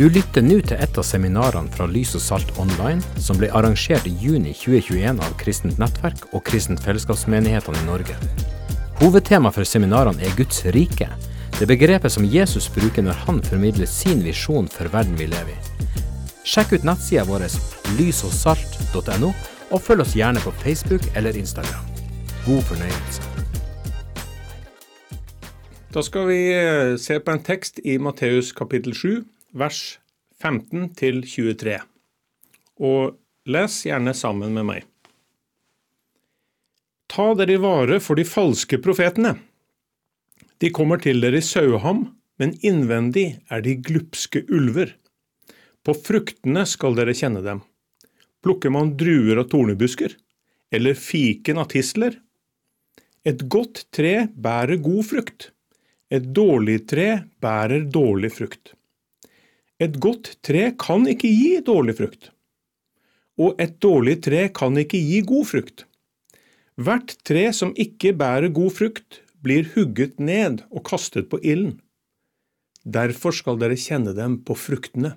Du lytter nå til et av seminarene fra Lys og Salt Online, som ble arrangert i juni 2021 av Kristent Nettverk og Kristent Fellesskapsmenighetene i Norge. Hovedtema for seminarene er Guds rike, det begrepet som Jesus bruker når han formidler sin visjon for verden vi lever i. Sjekk ut nettsida vår lysogsalt.no, og følg oss gjerne på Facebook eller Instagram. God fornøyelse. Da skal vi eh, se på en tekst i Matteus kapittel 7, vers 15 til 23. Og les gjerne sammen med meg. Ta dere i vare for de falske profetene. De kommer til dere i saueham, men innvendig er de glupske ulver. På fruktene skal dere kjenne dem. Plukker man druer av tornebusker, eller fiken av tisler? Et godt tre bærer god frukt. Et dårlig tre bærer dårlig frukt. Et godt tre kan ikke gi dårlig frukt, og et dårlig tre kan ikke gi god frukt. Hvert tre som ikke bærer god frukt, blir hugget ned og kastet på ilden. Derfor skal dere kjenne dem på fruktene.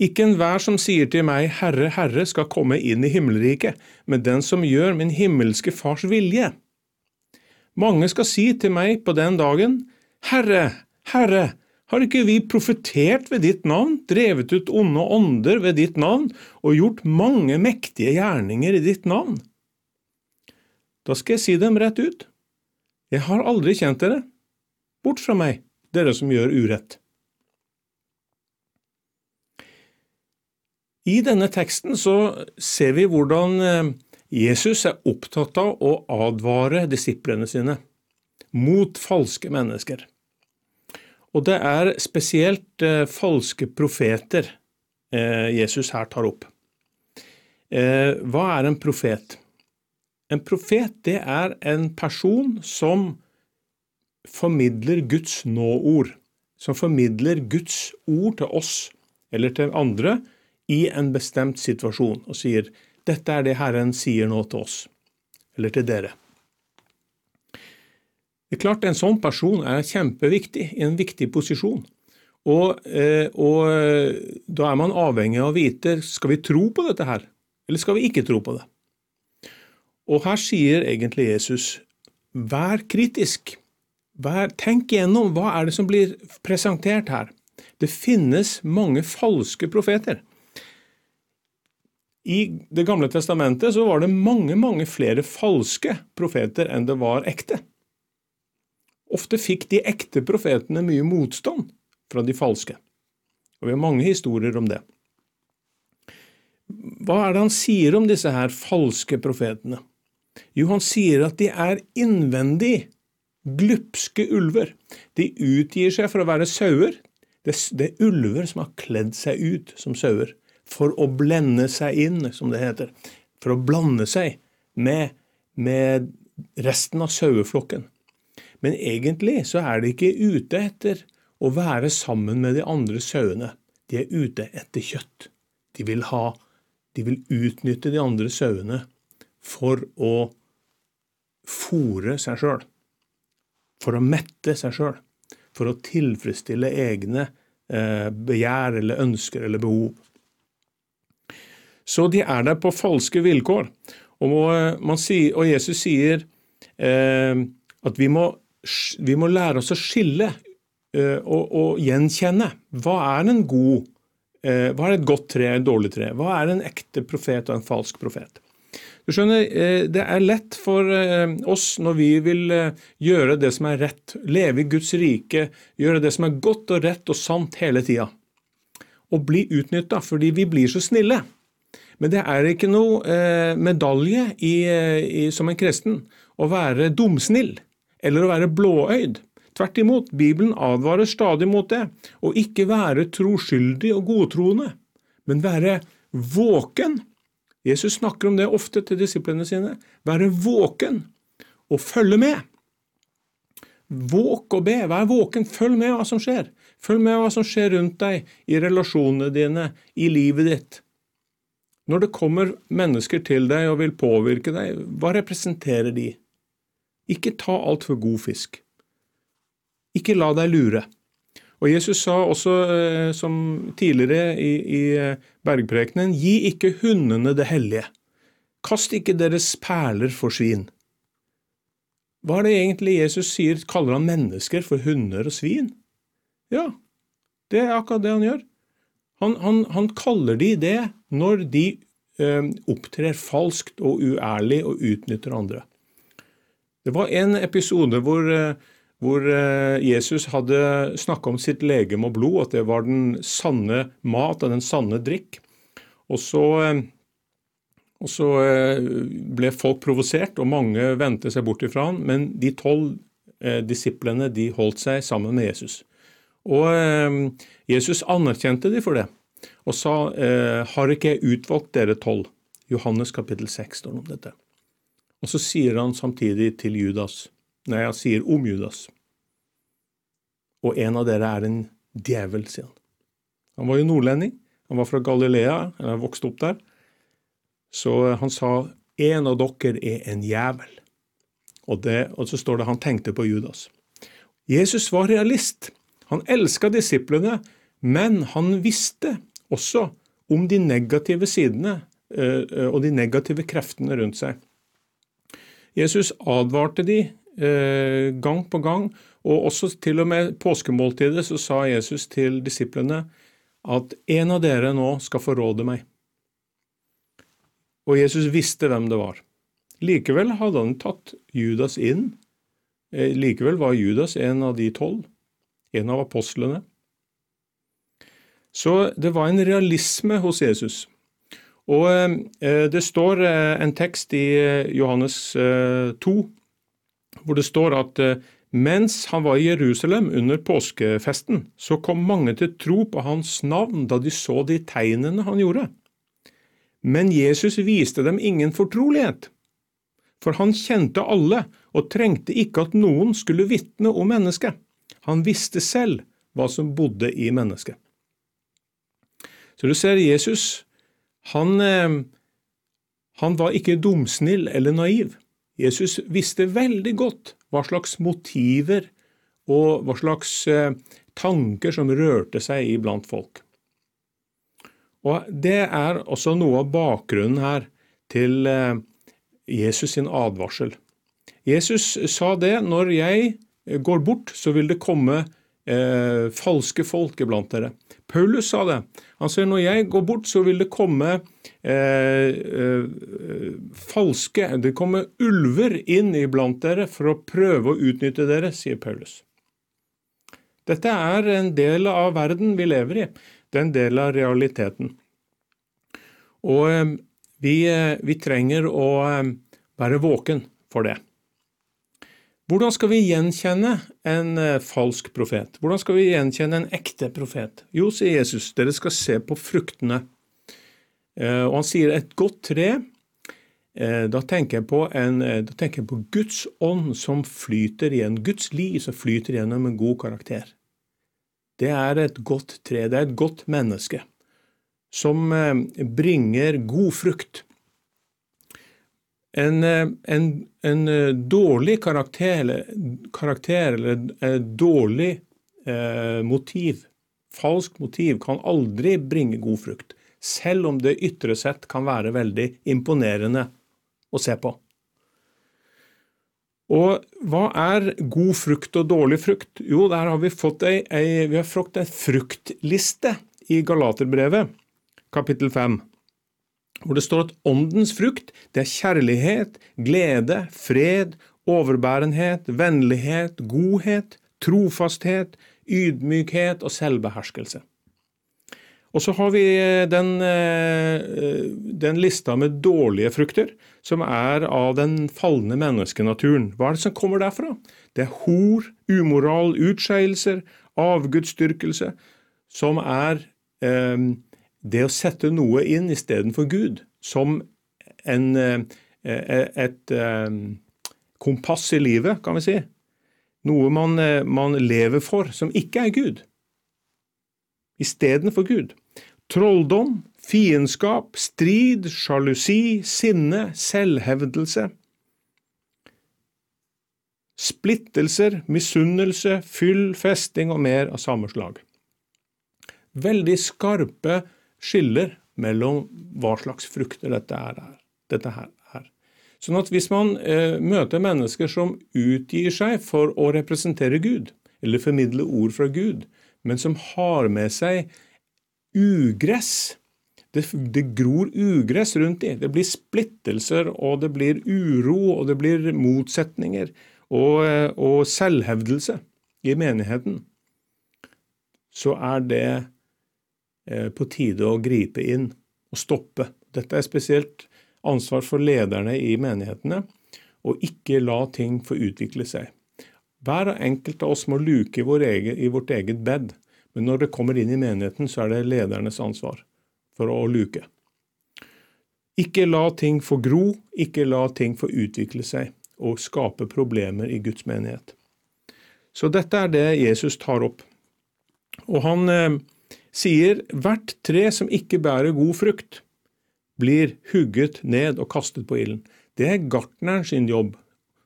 Ikke enhver som sier til meg, Herre, Herre, skal komme inn i himmelriket, men den som gjør min himmelske Fars vilje. Mange skal si til meg på den dagen, Herre, Herre, har ikke vi profetert ved ditt navn, drevet ut onde ånder ved ditt navn og gjort mange mektige gjerninger i ditt navn? Da skal jeg si dem rett ut. Jeg har aldri kjent dere. Bort fra meg, dere som gjør urett. I denne teksten så ser vi hvordan eh, Jesus er opptatt av å advare disiplene sine mot falske mennesker. Og det er spesielt eh, falske profeter eh, Jesus her tar opp. Eh, hva er en profet? En profet det er en person som formidler Guds nåord, som formidler Guds ord til oss eller til andre i en bestemt situasjon, og sier dette er det Herren sier nå til oss, eller til dere. Det er klart En sånn person er kjempeviktig, i en viktig posisjon. Og, eh, og, eh, Da er man avhengig av å vite skal vi tro på dette her, eller skal vi ikke tro på det. Og Her sier egentlig Jesus vær kritisk. Vær, tenk igjennom hva er det som blir presentert her. Det finnes mange falske profeter. I Det gamle testamentet så var det mange, mange flere falske profeter enn det var ekte. Ofte fikk de ekte profetene mye motstand fra de falske, og vi har mange historier om det. Hva er det han sier om disse her falske profetene? Jo, han sier at de er innvendig glupske ulver. De utgir seg for å være sauer. Det, er ulver som har kledd seg ut som sauer for å blende seg inn, som det heter. For å blande seg med, med resten av saueflokken. Men egentlig så er de ikke ute etter å være sammen med de andre sauene. De er ute etter kjøtt. De vil ha De vil utnytte de andre sauene for å fòre seg sjøl. For å mette seg sjøl. For å tilfredsstille egne eh, begjær eller ønsker eller behov. Så de er der på falske vilkår. Og, sier, og Jesus sier eh, at vi må, vi må, lære oss å skille eh, og, og, gjenkjenne. Hva er god eh, Hva er et godt tre, et dårlig tre? Hva er en ekte profet og en falsk profet? Du skjønner, eh, Det er lett for oss når vi vil gjøre det som er rett, leve i Guds rike, gjøre det som er godt og rett og sant hele tida, og bli utnytta fordi vi blir så snille. Men det er ikke noe medalje i, i, som en kristen å være dumsnill eller å være blåøyd. Tvert imot, Bibelen advarer stadig mot det. Å ikke være troskyldig og godtroende, men være våken. Jesus snakker om det ofte til disiplene sine. Være våken og følge med. Våk og be. Vær våken. Følg med hva som skjer. Følg med hva som skjer rundt deg, i relasjonene dine, i livet ditt. Når det kommer mennesker til deg og vil påvirke deg, hva representerer de? Ikke ta altfor god fisk. Ikke la deg lure. Og Jesus sa også, eh, som tidligere i, i eh, bergprekenen, gi ikke hundene det hellige. Kast ikke deres perler for svin. Hva er det egentlig Jesus sier? Kaller han mennesker for hunder og svin? Ja, det er akkurat det han gjør. Han, han, han kaller de det når de ø, opptrer falskt og uærlig og utnytter andre. Det var en episode hvor, eh, hvor eh, Jesus hadde snakka om sitt legeme og blod, at det var den sanne mat og den sanne drikk. Og så, eh, og så ble folk provosert, og mange vendte seg bort ifra han, men de tolv disiplene de holdt seg sammen med Jesus. Og Jesus anerkjente de for det, og sa, har ikke jeg utvalgt dere tolv? Johannes kapittel 6 står det om dette. Og så sier han samtidig til Judas, nei, han sier om Judas, og en av dere er en djevel, sier han. Han var jo nordlending, han var fra Galilea, han vokste opp der. Så han sa en av dere er en jævel. Og, det, og så står det han tenkte på Judas. Jesus var realist. Han elska disiplene, men han visste også om de negative sidene eh, og de negative kreftene rundt seg. Jesus advarte de eh, gang på gang, og også til og med påskemåltidet så sa Jesus til disiplene at en av dere nå skal forråde meg. Og Jesus visste hvem det var. Likevel hadde han tatt Judas inn. Eh, likevel var Judas en av de tolv, en av apostlene. Så det var en realisme hos Jesus. Og eh, Det står eh, en tekst i eh, Johannes 2 hvor det står at mens han var i Jerusalem under påskefesten, så kom mange til tro på hans navn da de så de tegnene han gjorde. Men Jesus viste dem ingen fortrolighet, for han kjente alle og trengte ikke at noen skulle vitne om mennesket. Han visste selv hva som bodde i mennesket. Så du ser, Jesus han, eh, han var ikke dumsnill eller naiv. Jesus visste veldig godt hva slags motiver og hva slags eh, tanker som rørte seg iblant folk. Og Det er også noe av bakgrunnen her til eh, Jesus sin advarsel. Jesus sa det når jeg går bort, så vil det komme eh, falske folk iblant dere. Paulus sa det. Han sier når jeg går bort, så vil det komme eh, eh, falske Det kommer ulver inn iblant dere for å prøve å utnytte dere, sier Paulus. Dette er en del av verden vi lever i. Det er en del av realiteten. Og eh, vi, eh, vi trenger å eh, være våken for det. Hvordan skal vi gjenkjenne en eh, falsk profet? Hvordan skal vi gjenkjenne en ekte profet? Jo, sier Jesus, dere skal se på fruktene. Eh, og han sier et godt tre. Eh, da tenker en, da tenker jeg på Guds ånd som flyter igjen, Guds liv som flyter gjennom en god karakter. Det er et godt tre, det er et godt menneske som bringer god frukt. En, eh, en, en eh, dårlig karakter, karakter, eller dårlig eh, motiv, falsk motiv, kan aldri bringe god frukt, selv om det ytre sett kan være veldig imponerende å se på. Og hva er god frukt og dårlig frukt? Jo, der har vi fått ei, ei, vi har fått en fruktliste i Galaterbrevet, kapittel 5 hvor det står at åndens frukt det er kjærlighet, glede, fred, overbærenhet, vennlighet, godhet, trofasthet, ydmykhet og selvbeherskelse. Og så har vi eh, den, eh, den, lista med dårlige frukter, som er av den falne menneskenaturen. Hva er det som kommer derfra? Det er hor, umoral, utskeielser, avgudsdyrkelse, som er eh, det å sette noe inn istedenfor Gud som en, et, eh, et eh, kompass i livet, kan vi si, noe man, man lever for som ikke er Gud, istedenfor Gud. Trolldom, fiendskap, strid, sjalusi, sinne, selvhevdelse. Splittelser, misunnelse, fyll, festing og mer av samme slag. Veldig skarpe skiller mellom hva slags frukter dette, er, dette her er. Sånn at hvis man eh, møter mennesker som utgir seg for å representere Gud, eller formidle ord fra Gud, men som har med seg ugress det, det, gror ugress rundt dem. Det blir splittelser, og det blir uro, og det blir motsetninger og, eh, og selvhevdelse i menigheten. Så er det på tide å gripe inn og stoppe. Dette er spesielt ansvar for lederne i menighetene, å ikke la ting få utvikle seg. Hver enkelt av oss må luke i, vår egen, i vårt eget bed, men når det kommer inn i menigheten, så er det ledernes ansvar for å luke. Ikke la ting få gro, ikke la ting få utvikle seg og skape problemer i Guds menighet. Så dette er det Jesus tar opp. Og han eh, sier hvert tre som ikke bærer god frukt, blir hugget ned og kastet på ilden. Det er gartneren sin jobb.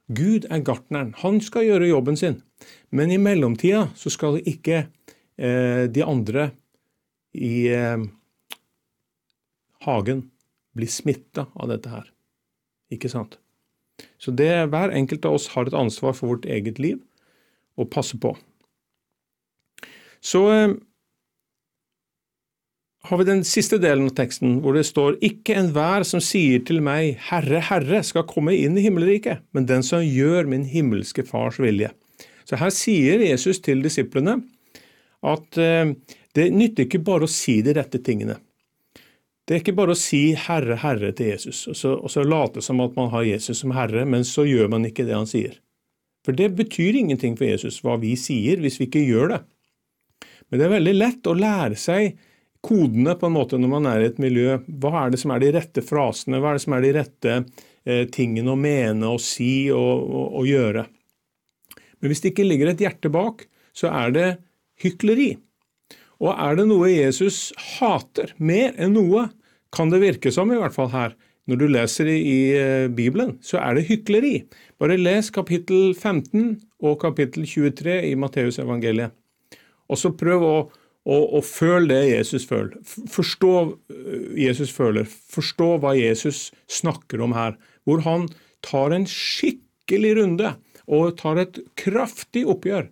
Gud er gartneren. Han skal gjøre jobben sin. Men i mellomtida så skal ikke eh, de andre i eh, hagen bli smitta av dette her. Ikke sant? Så det hver enkelt av oss har et ansvar for vårt eget liv og passe på. Så eh, har vi den siste delen av teksten, hvor det står ikke enhver som sier til meg, Herre, Herre, skal komme inn i himmelriket, men den som gjør min himmelske Fars vilje. Så her sier Jesus til disiplene at eh, det nytter ikke bare å si de rette tingene. Det er ikke bare å si 'Herre, Herre' til Jesus, og så, og så late som at man har Jesus som Herre, men så gjør man ikke det han sier. For det betyr ingenting for Jesus hva vi sier, hvis vi ikke gjør det. Men det er veldig lett å lære seg kodene på en måte når man er i et miljø. Hva er det som er de rette frasene, hva er det som er de rette eh, tingene å mene og si og, og, og gjøre? Men hvis det ikke ligger et hjerte bak, så er det hykleri. Og er det noe Jesus hater mer enn noe, kan det virke som, i hvert fall her. Når du leser i i Bibelen, så er det hykleri. Bare les kapittel 15 og kapittel 23 i Matteusevangeliet. Og så prøv å, å, og føl det Jesus føler. Forstå eh, Jesus føler. Forstå hva Jesus snakker om her. Hvor han tar en skikkelig runde og tar et kraftig oppgjør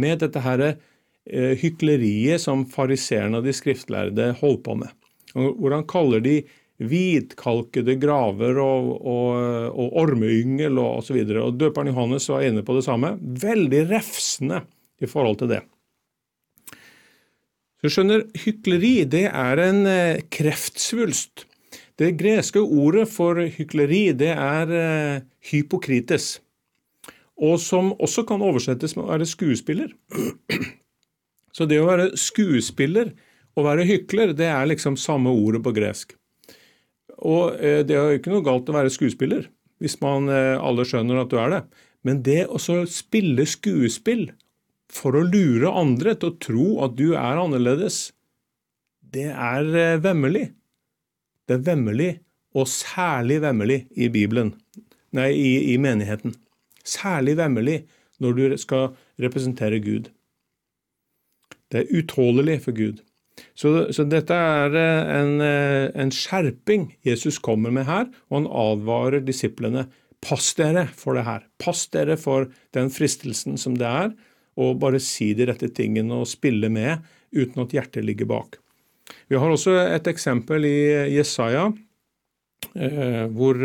med dette her, eh, hykleriet som fariseerne og de skriftlærde holdt på med hvor han kaller de hvitkalkede graver og, og, og ormeyngel og osv. Og, og døperen Johannes var inne på det samme. Veldig refsende i forhold til det. Så du skjønner, Hykleri det er en eh, kreftsvulst. Det greske ordet for hykleri det er eh, hypokrites, og som også kan oversettes med å være skuespiller. Så det å være skuespiller og være hykler det er liksom samme ordet på gresk. Og eh, Det er jo ikke noe galt å være skuespiller, hvis man alle skjønner at du er det. Men det å spille skuespill for å lure andre til å tro at du er annerledes, det er eh, vemmelig. Det er vemmelig, og særlig vemmelig i Bibelen, nei, i, i menigheten. Særlig vemmelig når du skal representere Gud. Det er utålelig for Gud. Så, så dette er eh, en, eh, en, skjerping Jesus kommer med her, og han advarer disiplene. Pass dere for det her. Pass dere for den fristelsen som det er, og bare si de rette tingene og spille med uten at hjertet ligger bak. Vi har også et eksempel i Jesaja, eh, hvor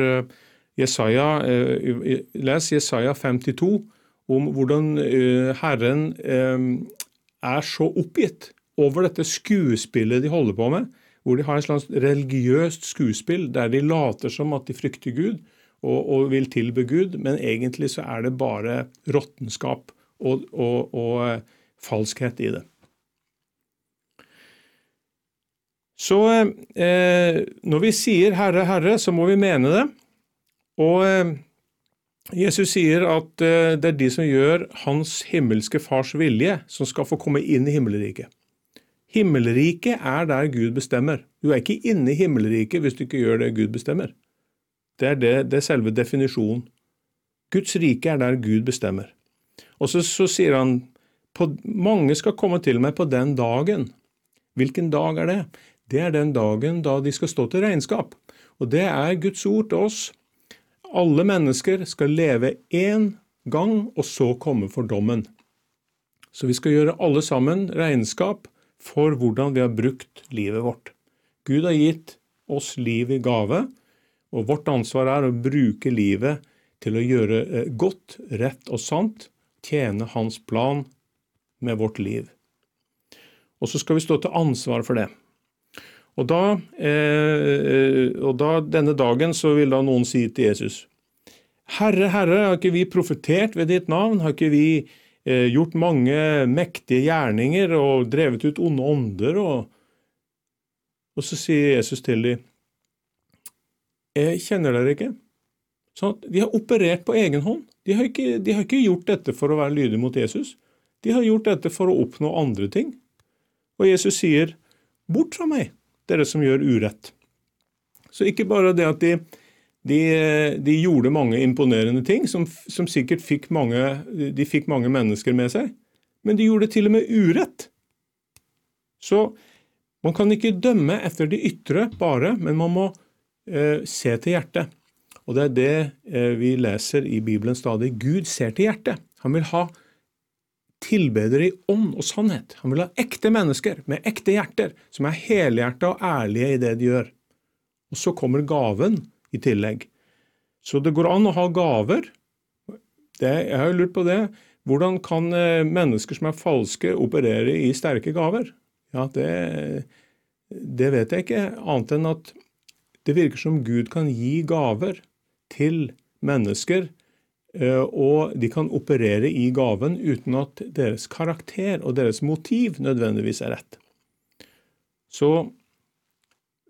Jesaja, Les Jesaja 52 om hvordan Herren er så oppgitt over dette skuespillet de holder på med, hvor de har et slags religiøst skuespill der de later som at de frykter Gud og, og vil tilbe Gud, men egentlig så er det bare råttenskap og, og, og eh, falskhet i det. Så eh, når vi sier 'Herre, Herre', så må vi mene det. Og eh, Jesus sier at eh, det er de som gjør Hans himmelske Fars vilje, som skal få komme inn i himmelriket. Himmelriket er der Gud bestemmer. Du er ikke inne i himmelriket hvis du ikke gjør det Gud bestemmer. Det er, det, det er selve definisjonen. Guds rike er der Gud bestemmer. Og så, så sier han på, mange skal komme til meg på den dagen. Hvilken dag er det? Det er den dagen da de skal stå til regnskap. Og det er Guds ord til oss. Alle mennesker skal leve én gang, og så komme for dommen. Så vi skal gjøre alle sammen regnskap for hvordan vi har brukt livet vårt. Gud har gitt oss liv i gave, og vårt ansvar er å bruke livet til å gjøre eh, godt, rett og sant, tjene Hans plan med vårt liv. Og så skal vi stå til ansvar for det. Og da, eh, og da denne dagen så vil da noen si til Jesus Herre, Herre, har ikke vi profetert ved ditt navn? Har ikke vi eh, gjort mange mektige gjerninger og drevet ut onde ånder? Og, og så sier Jesus til dem Jeg kjenner dere ikke. Sånn at De har operert på egen hånd. De har, ikke, de har ikke gjort dette for å være lydige mot Jesus. De har gjort dette for å oppnå andre ting. Og Jesus sier, 'Bort fra meg, dere som gjør urett'. Så ikke bare det at de, de, de gjorde mange imponerende ting, som, som, sikkert fikk mange, de fikk mange mennesker med seg, men de gjorde til og med urett. Så man kan ikke dømme etter de ytre bare, men man må eh, se til hjertet. Og det er det eh, vi leser i Bibelen stadig. Gud ser til hjertet. Han vil ha tilbedere i ånd og sannhet. Han vil ha ekte mennesker med ekte hjerter, som er helhjerta og ærlige i det de gjør. Og så kommer gaven i tillegg. Så det går an å ha gaver. Det, jeg har jo lurt på det. Hvordan kan eh, mennesker som er falske, operere i sterke gaver? Ja, det, det vet jeg ikke, annet enn at det virker som Gud kan gi gaver til mennesker Eh, og de kan operere i gaven uten at deres karakter og deres motiv nødvendigvis er rett. Så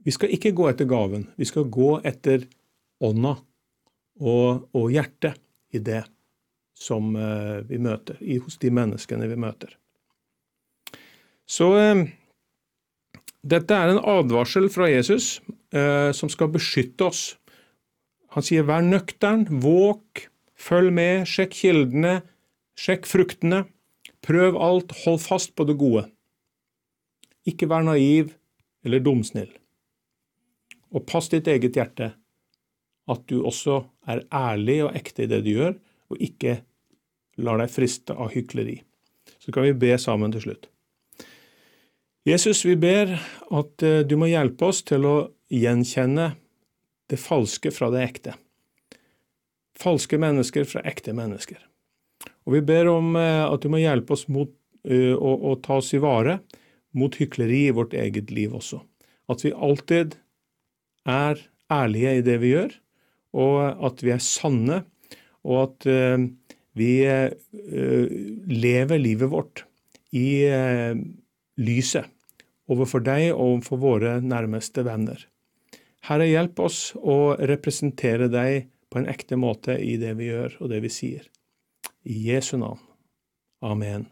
vi skal ikke gå etter gaven, vi skal gå etter ånda og, og hjertet i det som eh, vi møter, hos de menneskene vi møter. Så eh, dette er en advarsel fra Jesus som skal beskytte oss. Han sier 'vær nøktern, våk', Følg med, sjekk kildene, sjekk fruktene. Prøv alt, hold fast på det gode. Ikke vær naiv eller dumsnill. Og pass ditt eget hjerte, at du også er ærlig og ekte i det du gjør, og ikke lar deg friste av hykleri. Så kan vi be sammen til slutt. Jesus, vi ber at eh, du må hjelpe oss til å gjenkjenne det falske fra det ekte falske mennesker fra ekte mennesker. Og Vi ber om eh, at du må hjelpe oss mot uh, å, ta oss i vare mot hykleri i vårt eget liv også. At vi alltid er ærlige i det vi gjør, og at vi er sanne, og at uh, vi lever livet vårt i lyset overfor deg og overfor våre nærmeste venner. Herre, hjelp oss å representere deg på en ekte måte i det vi gjør og det vi sier. I Jesu navn. Amen.